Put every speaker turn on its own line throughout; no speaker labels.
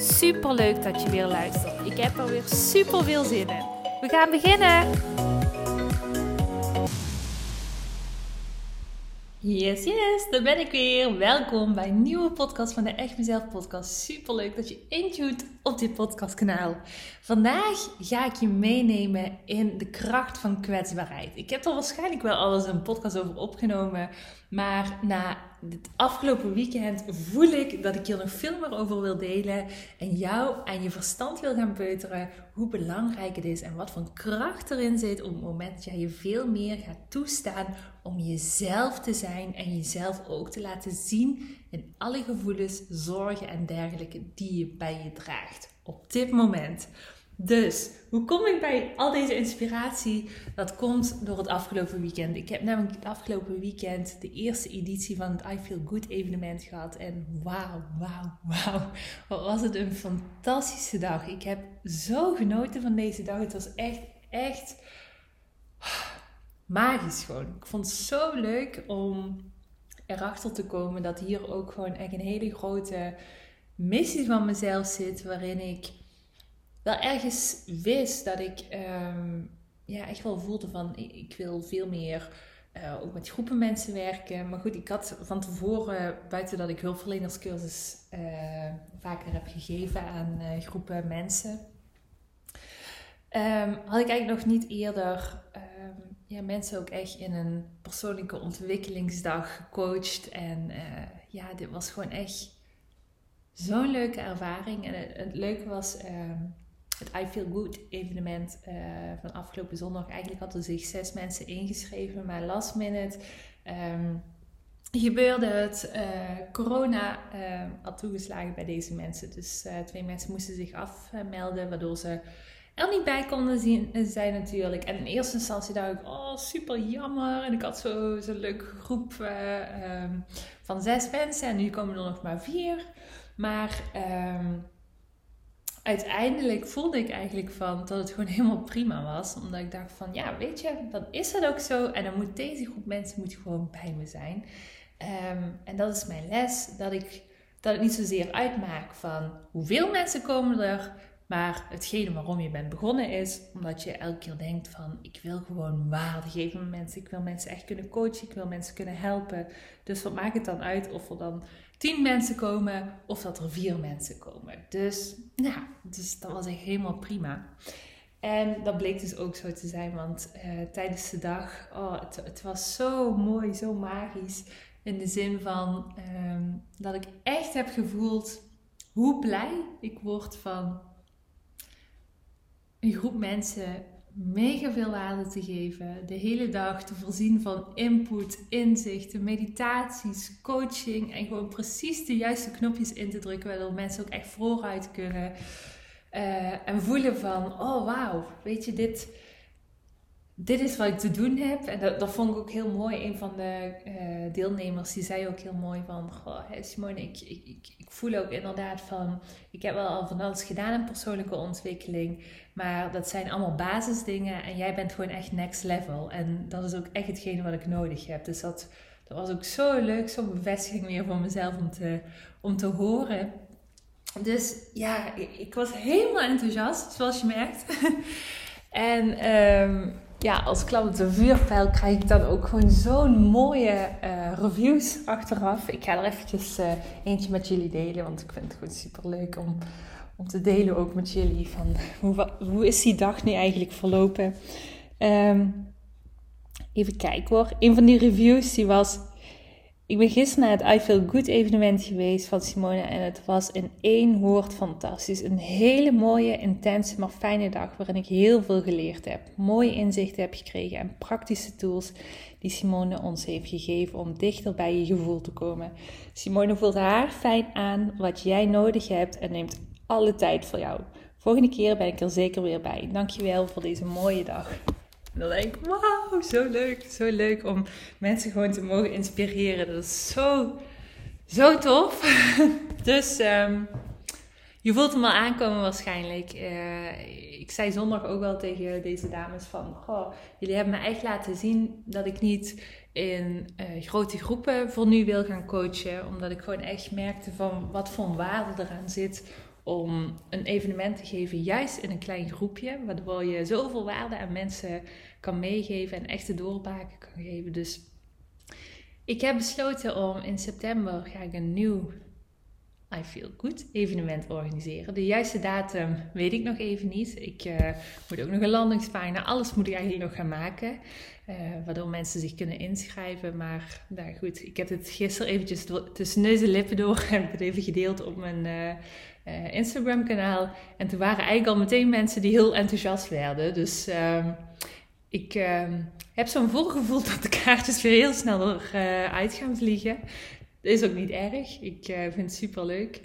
Super leuk dat je weer luistert. Ik heb er weer super veel zin in. We gaan beginnen. Yes, yes, daar ben ik weer. Welkom bij een nieuwe podcast van de Echt Mezelf podcast. Super leuk dat je intuned op dit podcastkanaal. Vandaag ga ik je meenemen in de kracht van kwetsbaarheid. Ik heb er waarschijnlijk wel al eens een podcast over opgenomen, maar na het afgelopen weekend voel ik dat ik hier nog veel meer over wil delen en jou en je verstand wil gaan peuteren hoe belangrijk het is en wat voor kracht erin zit op het moment dat jij je veel meer gaat toestaan om jezelf te zijn en jezelf ook te laten zien in alle gevoelens, zorgen en dergelijke die je bij je draagt op dit moment. Dus, hoe kom ik bij al deze inspiratie? Dat komt door het afgelopen weekend. Ik heb namelijk het afgelopen weekend de eerste editie van het I Feel Good evenement gehad. En wauw, wauw, wauw. Wat was het een fantastische dag. Ik heb zo genoten van deze dag. Het was echt, echt magisch gewoon. Ik vond het zo leuk om erachter te komen dat hier ook gewoon echt een hele grote missie van mezelf zit. Waarin ik wel ergens wist dat ik ehm, ja, echt wel voelde van ik, wil veel meer uh, ook met groepen mensen werken. Maar goed, ik had van tevoren, buiten dat ik hulpverlenerscursus uh, vaker heb gegeven aan uh, groepen mensen, um, had ik eigenlijk nog niet eerder um, ja, mensen ook echt in een persoonlijke ontwikkelingsdag gecoacht. En ja, dit was gewoon echt zo'n leuke ervaring. En het leuke was het I Feel Good evenement uh, van afgelopen zondag. Eigenlijk hadden zich zes mensen ingeschreven, maar last minute um, gebeurde het. Uh, corona uh, had toegeslagen bij deze mensen. Dus twee mensen moesten zich afmelden, waardoor ze er niet bij konden zien, zijn natuurlijk. En in eerste instantie dacht ik, oh super jammer. En ik had zo'n zo leuke groep um, van zes mensen en nu komen er nog maar vier. Maar... Um, uiteindelijk voelde ik eigenlijk van dat het gewoon helemaal prima was. Omdat ik dacht van, ja, weet je, dan is het ook zo. En dan moet deze groep mensen moet gewoon bij me zijn. Ehm, en dat is mijn les, dat ik dat het niet zozeer uitmaakt van hoeveel mensen komen er, maar hetgene waarom je bent begonnen is omdat je elke keer denkt van ik wil gewoon waarde geven aan mensen. Ik wil mensen echt kunnen coachen, ik wil mensen kunnen helpen. Dus wat maakt het dan uit of er dan tien mensen komen of dat er vier mensen komen. Dus, ja, dus dat was echt helemaal prima. En dat bleek dus ook zo te zijn, want uh, tijdens de dag, oh, het, het, was zo mooi, zo magisch. In de zin van um, dat ik echt heb gevoeld hoe blij ik word van een groep mensen mega veel waarde te geven. De hele dag te voorzien van input, inzichten, meditaties, coaching. En gewoon precies de juiste knopjes in te drukken. Waardoor mensen ook echt vooruit kunnen. Uh, en voelen van, oh wauw, weet je, dit, dit is wat ik te doen heb. En dat, dat vond ik ook heel mooi. Een van de uh, deelnemers die zei ook heel mooi van... Goh, Simone, ik, ik, ik, voel ook inderdaad van... Ik heb wel al van alles gedaan in persoonlijke ontwikkeling. Maar dat zijn allemaal basisdingen. En jij bent gewoon echt next level. En dat is ook echt hetgene wat ik nodig heb. Dus dat, dat was ook zo leuk. Zo'n bevestiging weer voor mezelf om te, om te horen. Dus ja, ik, ik was helemaal enthousiast, zoals je merkt. en... Um, ja, als klap op de vuurpijl krijg ik dan ook gewoon zo'n mooie uh, reviews achteraf. Ik ga er eventjes uh, eentje met jullie delen, want ik vind het gewoon super leuk om, om te delen ook met jullie. Van hoe, hoe is die dag nu eigenlijk verlopen? Um, even kijken hoor. Een van die reviews die was ik ben gisteren naar het I Feel Good evenement geweest van Simone en het was in één woord fantastisch. Een hele mooie, intense, maar fijne dag waarin ik heel veel geleerd heb. Mooie inzichten heb gekregen en praktische tools die Simone ons heeft gegeven om dichter bij je gevoel te komen. Simone voelt haar fijn aan wat jij nodig hebt en neemt alle tijd voor jou. Volgende keer ben ik er zeker weer bij. Dankjewel voor deze mooie dag. En dan denk ik, wauw, zo leuk, zo leuk om mensen gewoon te mogen inspireren. Dat is zo, zo tof. dus um, je voelt hem al aankomen waarschijnlijk. Uh, ik zei zondag ook wel tegen deze dames van... Jullie hebben me echt laten zien dat ik niet in uh, grote groepen voor nu wil gaan coachen. Omdat ik gewoon echt merkte van wat voor waarde eraan zit om een evenement te geven, juist in een klein groepje, waardoor je zoveel waarde aan mensen kan meegeven en echte doorbraken kan geven. Dus ik heb besloten om in september ga ik een nieuw I Feel Good evenement organiseren. De juiste datum weet ik nog even niet. Ik uh, moet ook nog een landingspagina, alles moet ik eigenlijk nog gaan maken. Uh, waardoor mensen zich kunnen inschrijven. Maar nou goed, ik heb het gisteren eventjes tussen neus en lippen door. Heb het even gedeeld op mijn uh, Instagram kanaal. En toen waren eigenlijk al meteen mensen die heel enthousiast werden. Dus ehm, ik ehm, heb zo'n voorgevoel dat de kaartjes weer heel snel eruit gaan vliegen. Dat is ook niet erg. Ik uh, vind het super leuk.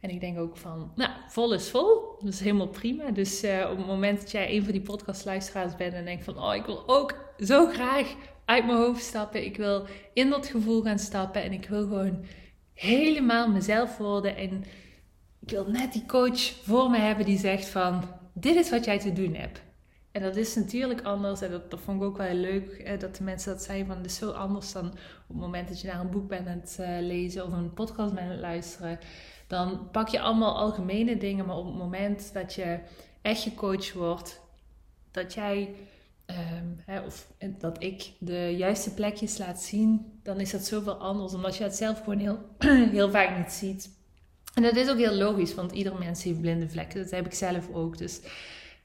En ik denk ook van, nou, vol is vol. Dat is helemaal prima. Dus uh, op het moment dat jij een van die podcastluisteraars bent en denkt van, oh, ik wil ook zo graag uit mijn hoofd stappen. Ik wil in dat gevoel gaan stappen en ik wil gewoon helemaal mezelf worden. En ik wil net die coach voor me hebben die zegt van, dit is wat jij te doen hebt. En dat is natuurlijk anders. En dat, vond ik ook wel leuk. dat de mensen dat zeiden van, dit is zo anders dan op het moment dat je naar een boek bent aan het uh, lezen of een podcast bent aan het luisteren. Dan pak je allemaal algemene dingen. Maar op het moment dat je echt gecoacht wordt, dat jij um, hè, of dat ik de juiste plekjes laat zien, dan is dat zoveel anders. Omdat je het zelf gewoon heel, heel vaak niet ziet. En dat is ook heel logisch, want ieder mens heeft blinde vlekken. Dat heb ik zelf ook. Dus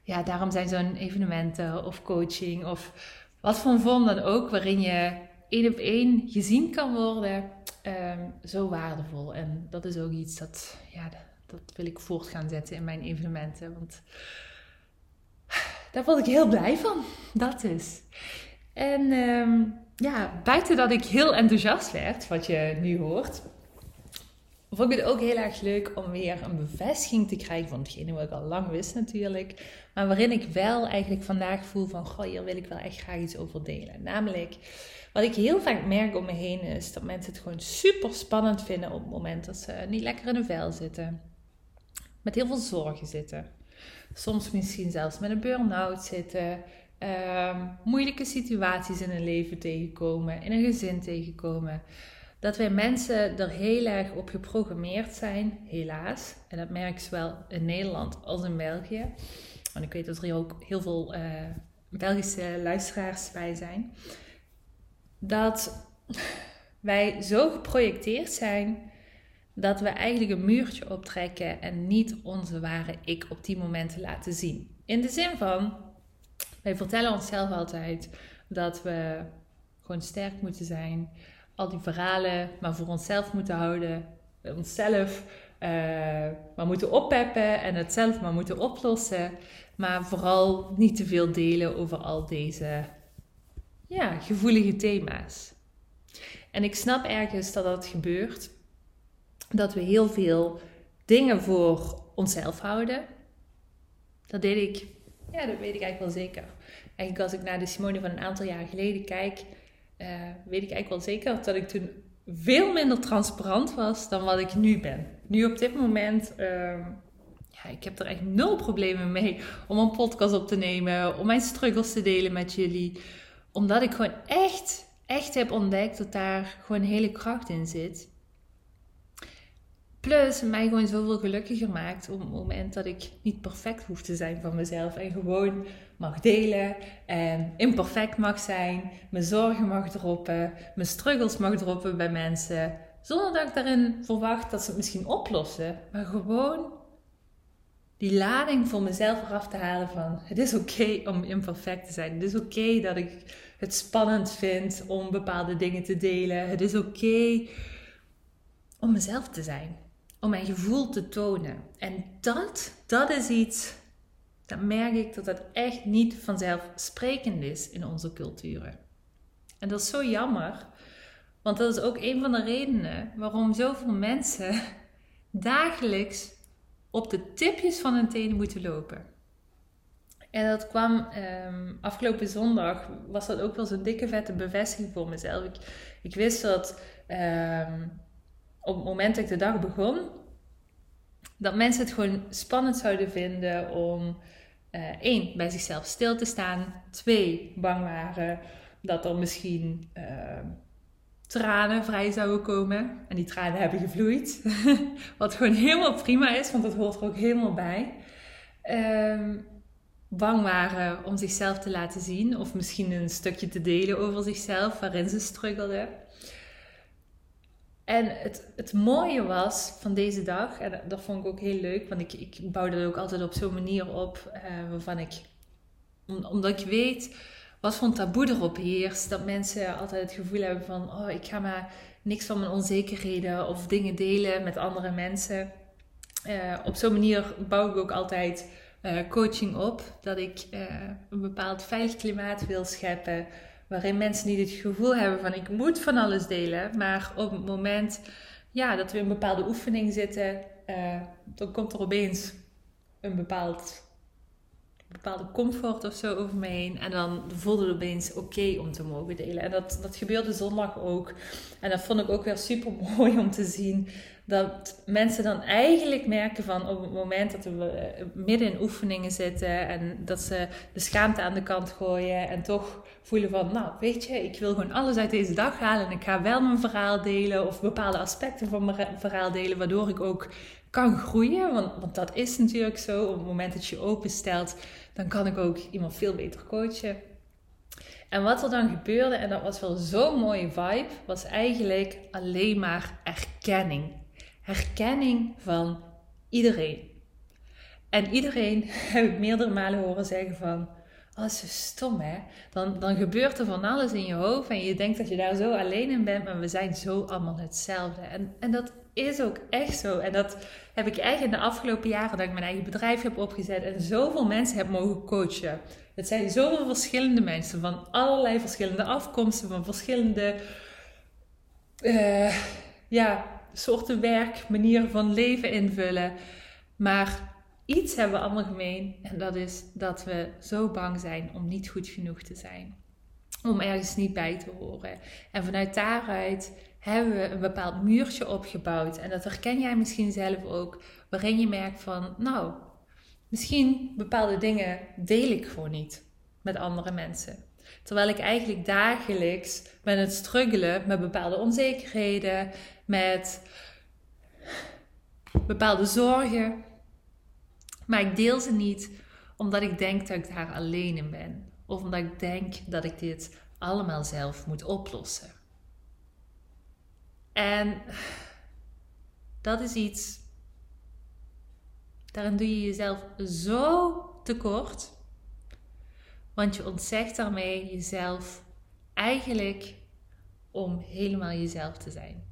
ja, daarom zijn zo'n evenementen of coaching of wat voor vorm dan ook, waarin je één op één gezien kan worden, um, zo waardevol. En dat is ook iets dat, ja, dat wil ik voort gaan zetten in mijn evenementen. Want daar word ik heel blij van. Dat is. En um, ja, buiten dat ik heel enthousiast werd, wat je nu hoort, vond ik het ook heel erg leuk om weer een bevestiging te krijgen van hetgene wat ik al lang wist natuurlijk. Maar waarin ik wel eigenlijk vandaag voel van, goh, hier wil ik wel echt graag iets over delen. Namelijk, wat ik heel vaak merk om me heen is dat mensen het gewoon super spannend vinden op het moment dat ze niet lekker in hun vel zitten. Met heel veel zorgen zitten. Soms misschien zelfs met een burn-out zitten. Um, moeilijke situaties in hun leven tegenkomen, in een gezin tegenkomen dat wij mensen er heel erg op geprogrammeerd zijn, helaas. En dat merk ik zowel in Nederland als in België. Want ik weet dat er ook heel veel uh, Belgische luisteraars bij zijn. Dat wij zo geprojecteerd zijn dat we eigenlijk een muurtje optrekken en niet onze ware ik op die momenten laten zien. In de zin van, wij vertellen onszelf altijd dat we gewoon sterk moeten zijn al die verhalen maar voor onszelf moeten houden. Onszelf uh, maar moeten oppeppen en het zelf maar moeten oplossen. Maar vooral niet te veel delen over al deze ja, gevoelige thema's. En ik snap ergens dat dat gebeurt. Dat we heel veel dingen voor onszelf houden. Dat deed ik, ja, dat weet ik eigenlijk wel zeker. Eigenlijk als ik naar de Simone van een aantal jaar geleden kijk, uh, weet ik eigenlijk wel zeker dat ik toen veel minder transparant was dan wat ik nu ben. Nu op dit moment, uh, ja, ik heb er echt nul problemen mee om een podcast op te nemen, om mijn struggles te delen met jullie. Omdat ik gewoon echt, echt heb ontdekt dat daar gewoon hele kracht in zit. Plus mij gewoon zoveel gelukkiger maakt op het moment dat ik niet perfect hoef te zijn van mezelf. En gewoon mag delen en imperfect mag zijn. Mijn zorgen mag droppen. Mijn struggles mag droppen bij mensen. Zonder dat ik daarin verwacht dat ze het misschien oplossen. Maar gewoon die lading voor mezelf eraf te halen van... Het is oké om imperfect te zijn. Het is oké dat ik het spannend vind om bepaalde dingen te delen. Het is oké om mezelf te zijn om mijn gevoel te tonen. En dat, dat is iets, dat merk ik dat dat echt niet vanzelfsprekend is in onze culturen. En dat is zo jammer, want dat is ook een van de redenen waarom zoveel mensen dagelijks op de tipjes van hun tenen moeten lopen. En dat kwam um, afgelopen zondag, was dat ook wel zo'n dikke vette bevestiging voor mezelf. Ik, ik wist dat um, op het moment dat ik de dag begon, dat mensen het gewoon spannend zouden vinden om uh, één, bij zichzelf stil te staan. Twee, bang waren dat er misschien uh, tranen vrij zouden komen. En die tranen hebben gevloeid. Wat gewoon helemaal prima is, want dat hoort er ook helemaal bij. Um, bang waren om zichzelf te laten zien. Of misschien een stukje te delen over zichzelf waarin ze struggelden. En het, het mooie was van deze dag, en dat vond ik ook heel leuk, want ik, ik bouw dat ook altijd op zo'n manier op, uh, waarvan ik, omdat ik weet wat voor een taboe erop heerst, dat mensen altijd het gevoel hebben van, oh, ik ga maar niks van mijn onzekerheden of dingen delen met andere mensen. Uh, op zo'n manier bouw ik ook altijd uh, coaching op, dat ik een bepaald veilig klimaat wil scheppen waarin mensen niet het gevoel hebben van ik moet van alles delen, maar op het moment ja, dat we in een bepaalde oefening zitten, uh, dan komt er opeens een bepaald, bepaalde comfort of zo over me heen. En dan voelde het opeens oké om te mogen delen. En dat, dat gebeurde zondag ook. En dat vond ik ook weer super mooi om te zien dat mensen dan eigenlijk merken van op het moment dat we eh, midden in oefeningen zitten en dat ze de schaamte aan de kant gooien en toch voelen van, nou weet je, ik wil gewoon alles uit deze dag halen en ik ga wel mijn verhaal delen of bepaalde aspecten van mijn verhaal delen, waardoor ik ook kan groeien. Want, want dat is natuurlijk zo. Op het moment dat je openstelt, dan kan ik ook iemand veel beter coachen. En wat er dan gebeurde, en dat was wel zo'n mooie vibe, was eigenlijk alleen maar erkenning herkenning van iedereen. En iedereen heb ik meerdere malen horen zeggen van, oh, is stom hè. Dan, dan gebeurt er van alles in je hoofd en je denkt dat je daar zo alleen in bent, maar we zijn zo allemaal hetzelfde. En, en dat is ook echt zo. En dat heb ik eigenlijk in de afgelopen jaren dat ik mijn eigen bedrijf heb opgezet en zoveel mensen heb mogen coachen. Het zijn zoveel verschillende mensen van allerlei verschillende afkomsten, van verschillende uh, ja, soorten werk, manieren van leven invullen. Maar iets hebben we allemaal gemeen. En dat is dat we zo bang zijn om niet goed genoeg te zijn. Om ergens niet bij te horen. En vanuit daaruit hebben we een bepaald muurtje opgebouwd. En dat herken jij misschien zelf ook. Waarin je merkt van, nou, misschien bepaalde dingen deel ik gewoon niet met andere mensen. Terwijl ik eigenlijk dagelijks ben het struggelen met bepaalde onzekerheden, met bepaalde zorgen. Maar ik deel ze niet omdat ik denk dat ik daar alleen in ben. Of omdat ik denk dat ik dit allemaal zelf moet oplossen. En dat is iets. Daarin doe je jezelf zo tekort. Want je ontzegt daarmee jezelf eigenlijk om helemaal jezelf te zijn.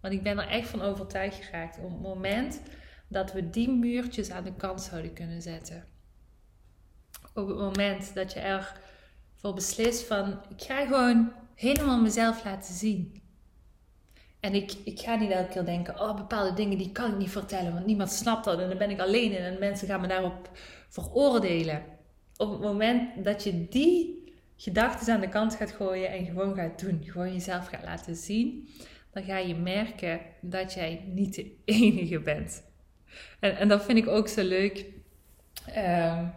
Want ik ben er echt van overtuigd geraakt op het moment dat we die muurtjes aan de kant zouden kunnen zetten. Op het moment dat je ervoor beslist van ik ga gewoon helemaal mezelf laten zien. En ik, ik ga niet elke keer denken, oh bepaalde dingen die kan ik niet vertellen, want niemand snapt dat en dan ben ik alleen in en mensen gaan me daarop veroordelen. Op het moment dat je die gedachten aan de kant gaat gooien en gewoon gaat doen, gewoon jezelf gaat laten zien, dan ga je merken dat jij niet de enige bent. En, en dat vind ik ook zo leuk. Um,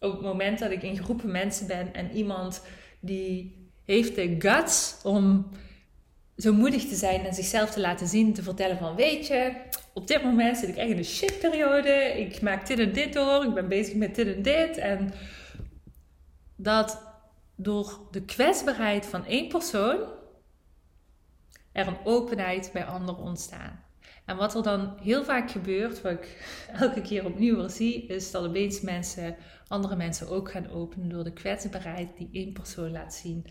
op het moment dat ik in groepen mensen ben en iemand die heeft de guts om zo moedig te zijn en zichzelf te laten zien, te vertellen van weet je, op dit moment zit ik echt in een shitperiode, ik maak dit en dit door, ik ben bezig met dit en dit. En dat door de kwetsbaarheid van één persoon er een openheid bij anderen ontstaan. En wat er dan heel vaak gebeurt, wat ik elke keer opnieuw weer zie, is dat opeens mensen, andere mensen ook gaan openen door de kwetsbaarheid die één persoon laat zien.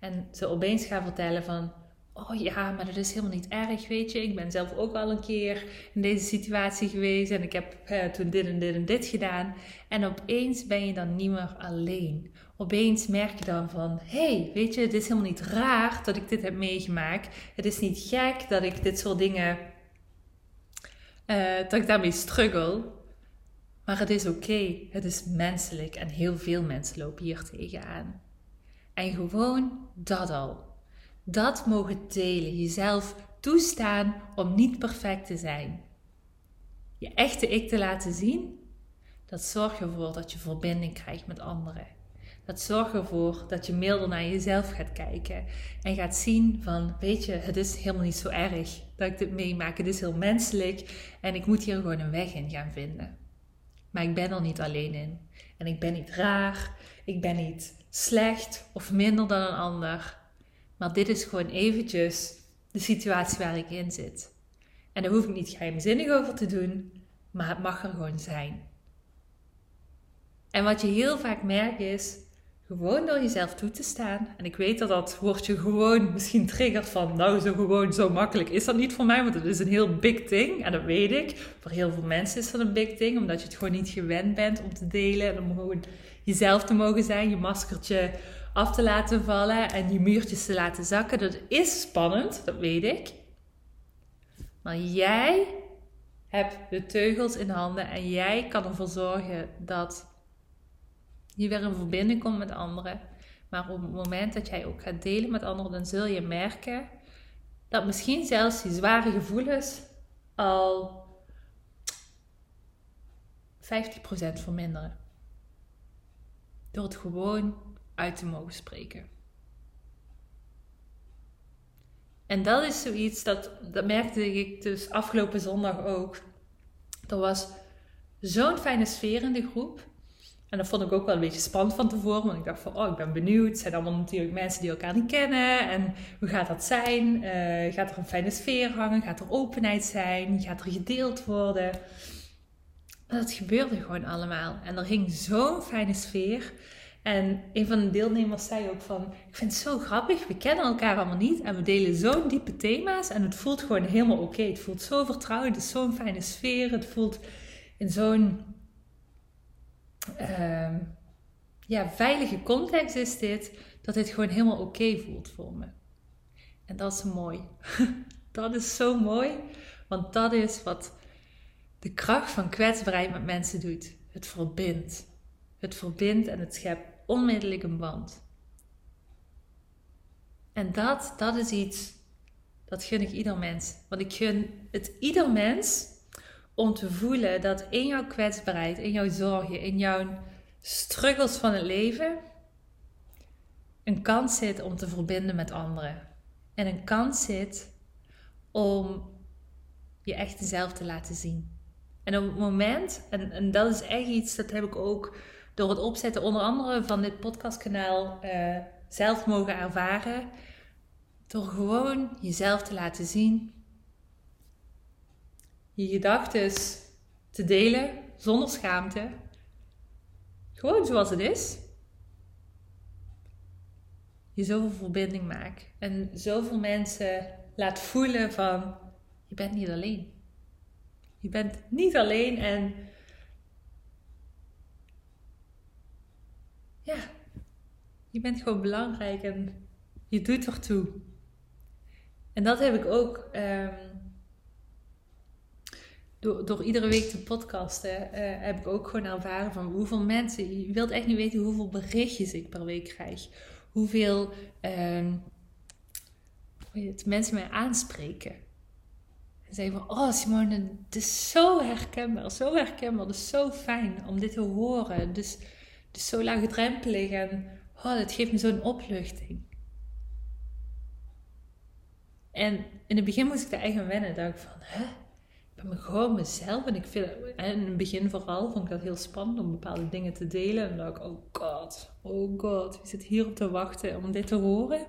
En ze opeens gaan vertellen van, oh ja, maar dat is helemaal niet erg, weet je. Ik ben zelf ook al een keer in deze situatie geweest en ik heb eh, toen dit en dit en dit gedaan. En opeens ben je dan niet meer alleen opeens merk je dan van: hey, weet je, het is helemaal niet raar dat ik dit heb meegemaakt. Het is niet gek dat ik dit soort dingen uh, dat ik daarmee struggle. Maar het is oké. Het is menselijk en heel veel mensen lopen hier tegenaan. En gewoon dat al. Dat mogen delen. Jezelf toestaan om niet perfect te zijn. Je echte ik te laten zien. Dat zorgt ervoor dat je verbinding krijgt met anderen. Dat zorgt ervoor dat je milder naar jezelf gaat kijken. En gaat zien van, weet je, het is helemaal niet zo erg dat ik dit meemaak. Het is heel menselijk. En ik moet hier gewoon een weg in gaan vinden. Maar ik ben er niet alleen in. En ik ben niet raar. Ik ben niet slecht of minder dan een ander. Maar dit is gewoon eventjes de situatie waar ik in zit. En daar hoef ik niet geheimzinnig over te doen, maar het mag er gewoon zijn. En wat je heel vaak merkt is, gewoon door jezelf toe te staan. En ik weet dat dat woordje gewoon misschien triggert van, nou zo gewoon, zo makkelijk is dat niet voor mij, want het is een heel big thing. En dat weet ik. Voor heel veel mensen is dat een big thing, omdat je het gewoon niet gewend bent om te delen en om gewoon jezelf te mogen zijn, je maskertje af te laten vallen en je muurtjes te laten zakken. Dat is spannend, dat weet ik. Maar jij hebt de teugels in handen en jij kan ervoor zorgen dat je weer in verbinding komt met anderen. Maar op het moment dat jij ook gaat delen met anderen, dan zul je merken dat misschien zelfs die zware gevoelens al 50% verminderen. Door het gewoon uit te mogen spreken. En dat is zoiets dat, dat merkte ik dus afgelopen zondag ook. Er was zo'n fijne sfeer in de groep. En dat vond ik ook wel een beetje spannend van tevoren. Want ik dacht van, oh, ik ben benieuwd. Het zijn allemaal natuurlijk mensen die elkaar niet kennen. En hoe gaat dat zijn? Uh, gaat er een fijne sfeer hangen? Gaat er openheid zijn? Gaat er gedeeld worden? Dat gebeurde gewoon allemaal. En er ging zo'n fijne sfeer. En een van de deelnemers zei ook van, ik vind het zo grappig, we kennen elkaar allemaal niet en we delen zo'n diepe thema's en het voelt gewoon helemaal oké. Het voelt zo vertrouwd, het is zo'n fijne sfeer, het voelt in zo'n uh, ja, veilige context is dit, dat dit gewoon helemaal oké voelt voor me. En dat is mooi. dat is zo mooi, want dat is wat de kracht van kwetsbaarheid met mensen doet. Het verbindt. Het verbindt en het schept onmiddellijk een band. En dat, dat is iets, dat gun ik ieder mens. Want ik gun het ieder mens om te voelen dat in jouw kwetsbaarheid, in jouw zorgen, in jouw struggles van het leven, een kans zit om te verbinden met anderen. En een kans zit om je echte zelf te laten zien. En op het moment, en, dat is echt iets, dat heb ik ook door het opzetten onder andere van dit podcastkanaal uh, zelf mogen ervaren. Door gewoon jezelf te laten zien. Je gedachten te delen zonder schaamte. Gewoon zoals het is. Je zoveel verbinding maakt. En zoveel mensen laat voelen van je bent niet alleen. Je bent niet alleen en ja, je bent gewoon belangrijk en je doet ertoe. En dat heb ik ook um, door, door iedere week te podcasten, uh, heb ik ook gewoon ervaren van hoeveel mensen, je wilt echt niet weten hoeveel berichtjes ik per week krijg. Hoeveel um, het, mensen mij aanspreken. En zeggen van, oh Simone, het is zo herkenbaar, zo herkenbaar, het is zo fijn om dit te horen. Dus dus zo laagdrempelig en oh, dat geeft me zo'n opluchting. En in het begin moest ik daar echt aan wennen. dacht ik van, hè? Gewoon mezelf. En ik vind, in het begin vooral vond ik dat heel spannend om bepaalde dingen te delen. En dan dacht ik, oh god, oh god, wie zit hier op te wachten om dit te horen?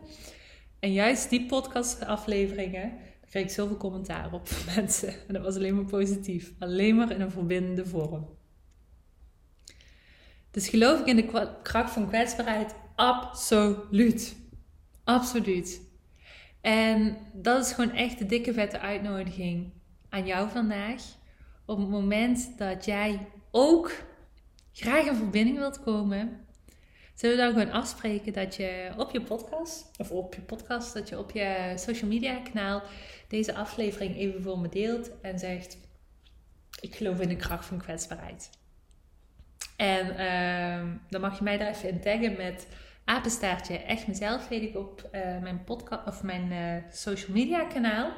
En juist die podcastafleveringen, daar kreeg ik zoveel commentaar op van mensen. En dat was alleen maar positief. Alleen maar in een verbindende vorm. Dus geloof ik in de kracht van kwetsbaarheid? Absoluut. Absoluut. En dat is gewoon echt de dikke vette uitnodiging aan jou vandaag. Op het moment dat jij ook graag in verbinding wilt komen, zullen we dan gewoon afspreken dat je op je podcast, of op je podcast, dat je op je social media kanaal deze aflevering even voor me deelt en zegt: ik geloof in de kracht van kwetsbaarheid. En ehm, dan mag je mij daar even in taggen met apenstaartje echt mezelf, weet ik op uh, mijn podcast of mijn uh, social media kanaal.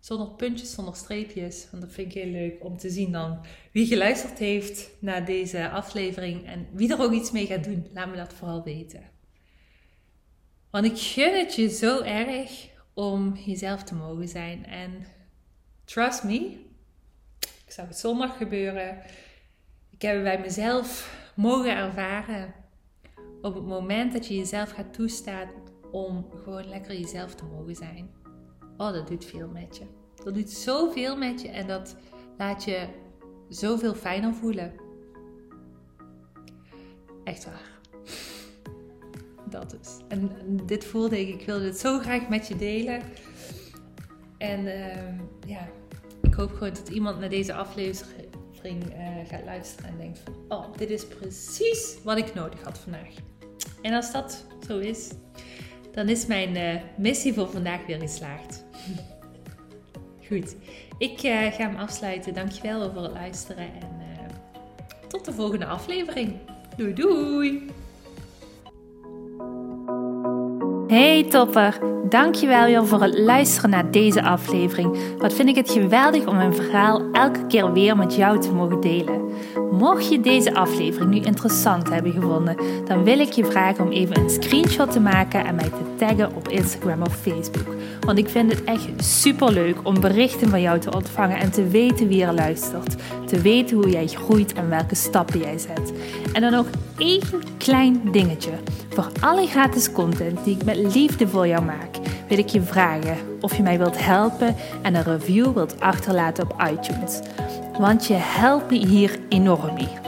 Zonder puntjes, zonder streepjes. Want dat vind ik heel leuk om te zien dan wie geluisterd heeft naar deze aflevering en wie er ook iets mee gaat doen. Laat me dat vooral weten. Want ik gun het je zo erg om jezelf te mogen zijn. En trust me, ik zag het zondag gebeuren. Ik heb het bij mezelf mogen ervaren. Op het moment dat je jezelf gaat toestaan om gewoon lekker jezelf te mogen zijn. Oh, dat doet veel met je. Dat doet zoveel met je en dat laat je zoveel fijner voelen. Echt waar. Dat is. En dit voelde ik, ik wilde het zo graag met je delen. En uh, ja, ik hoop gewoon dat iemand naar deze aflevering uh, gaat luisteren en denkt van, oh, dit is precies wat ik nodig had vandaag. En als dat zo is, dan is mijn uh, missie voor vandaag weer geslaagd. Goed, ik uh, ga hem afsluiten. Dankjewel voor het luisteren en tot de volgende aflevering. Doei doei!
Hey topper, dankjewel voor het luisteren naar deze aflevering. Wat vind ik het geweldig om mijn verhaal elke keer weer met jou te mogen delen. Mocht je deze aflevering nu interessant hebben gevonden, dan wil ik je vragen om even een screenshot te maken en mij te taggen op Instagram of Facebook. Want ik vind het echt super leuk om berichten van jou te ontvangen en te weten wie er luistert. Te weten hoe jij groeit en welke stappen jij zet. En dan nog één klein dingetje. Voor alle gratis content die ik met liefde voor jou maak, wil ik je vragen of je mij wilt helpen en een review wilt achterlaten op iTunes. Want je helpt me hier enorm mee.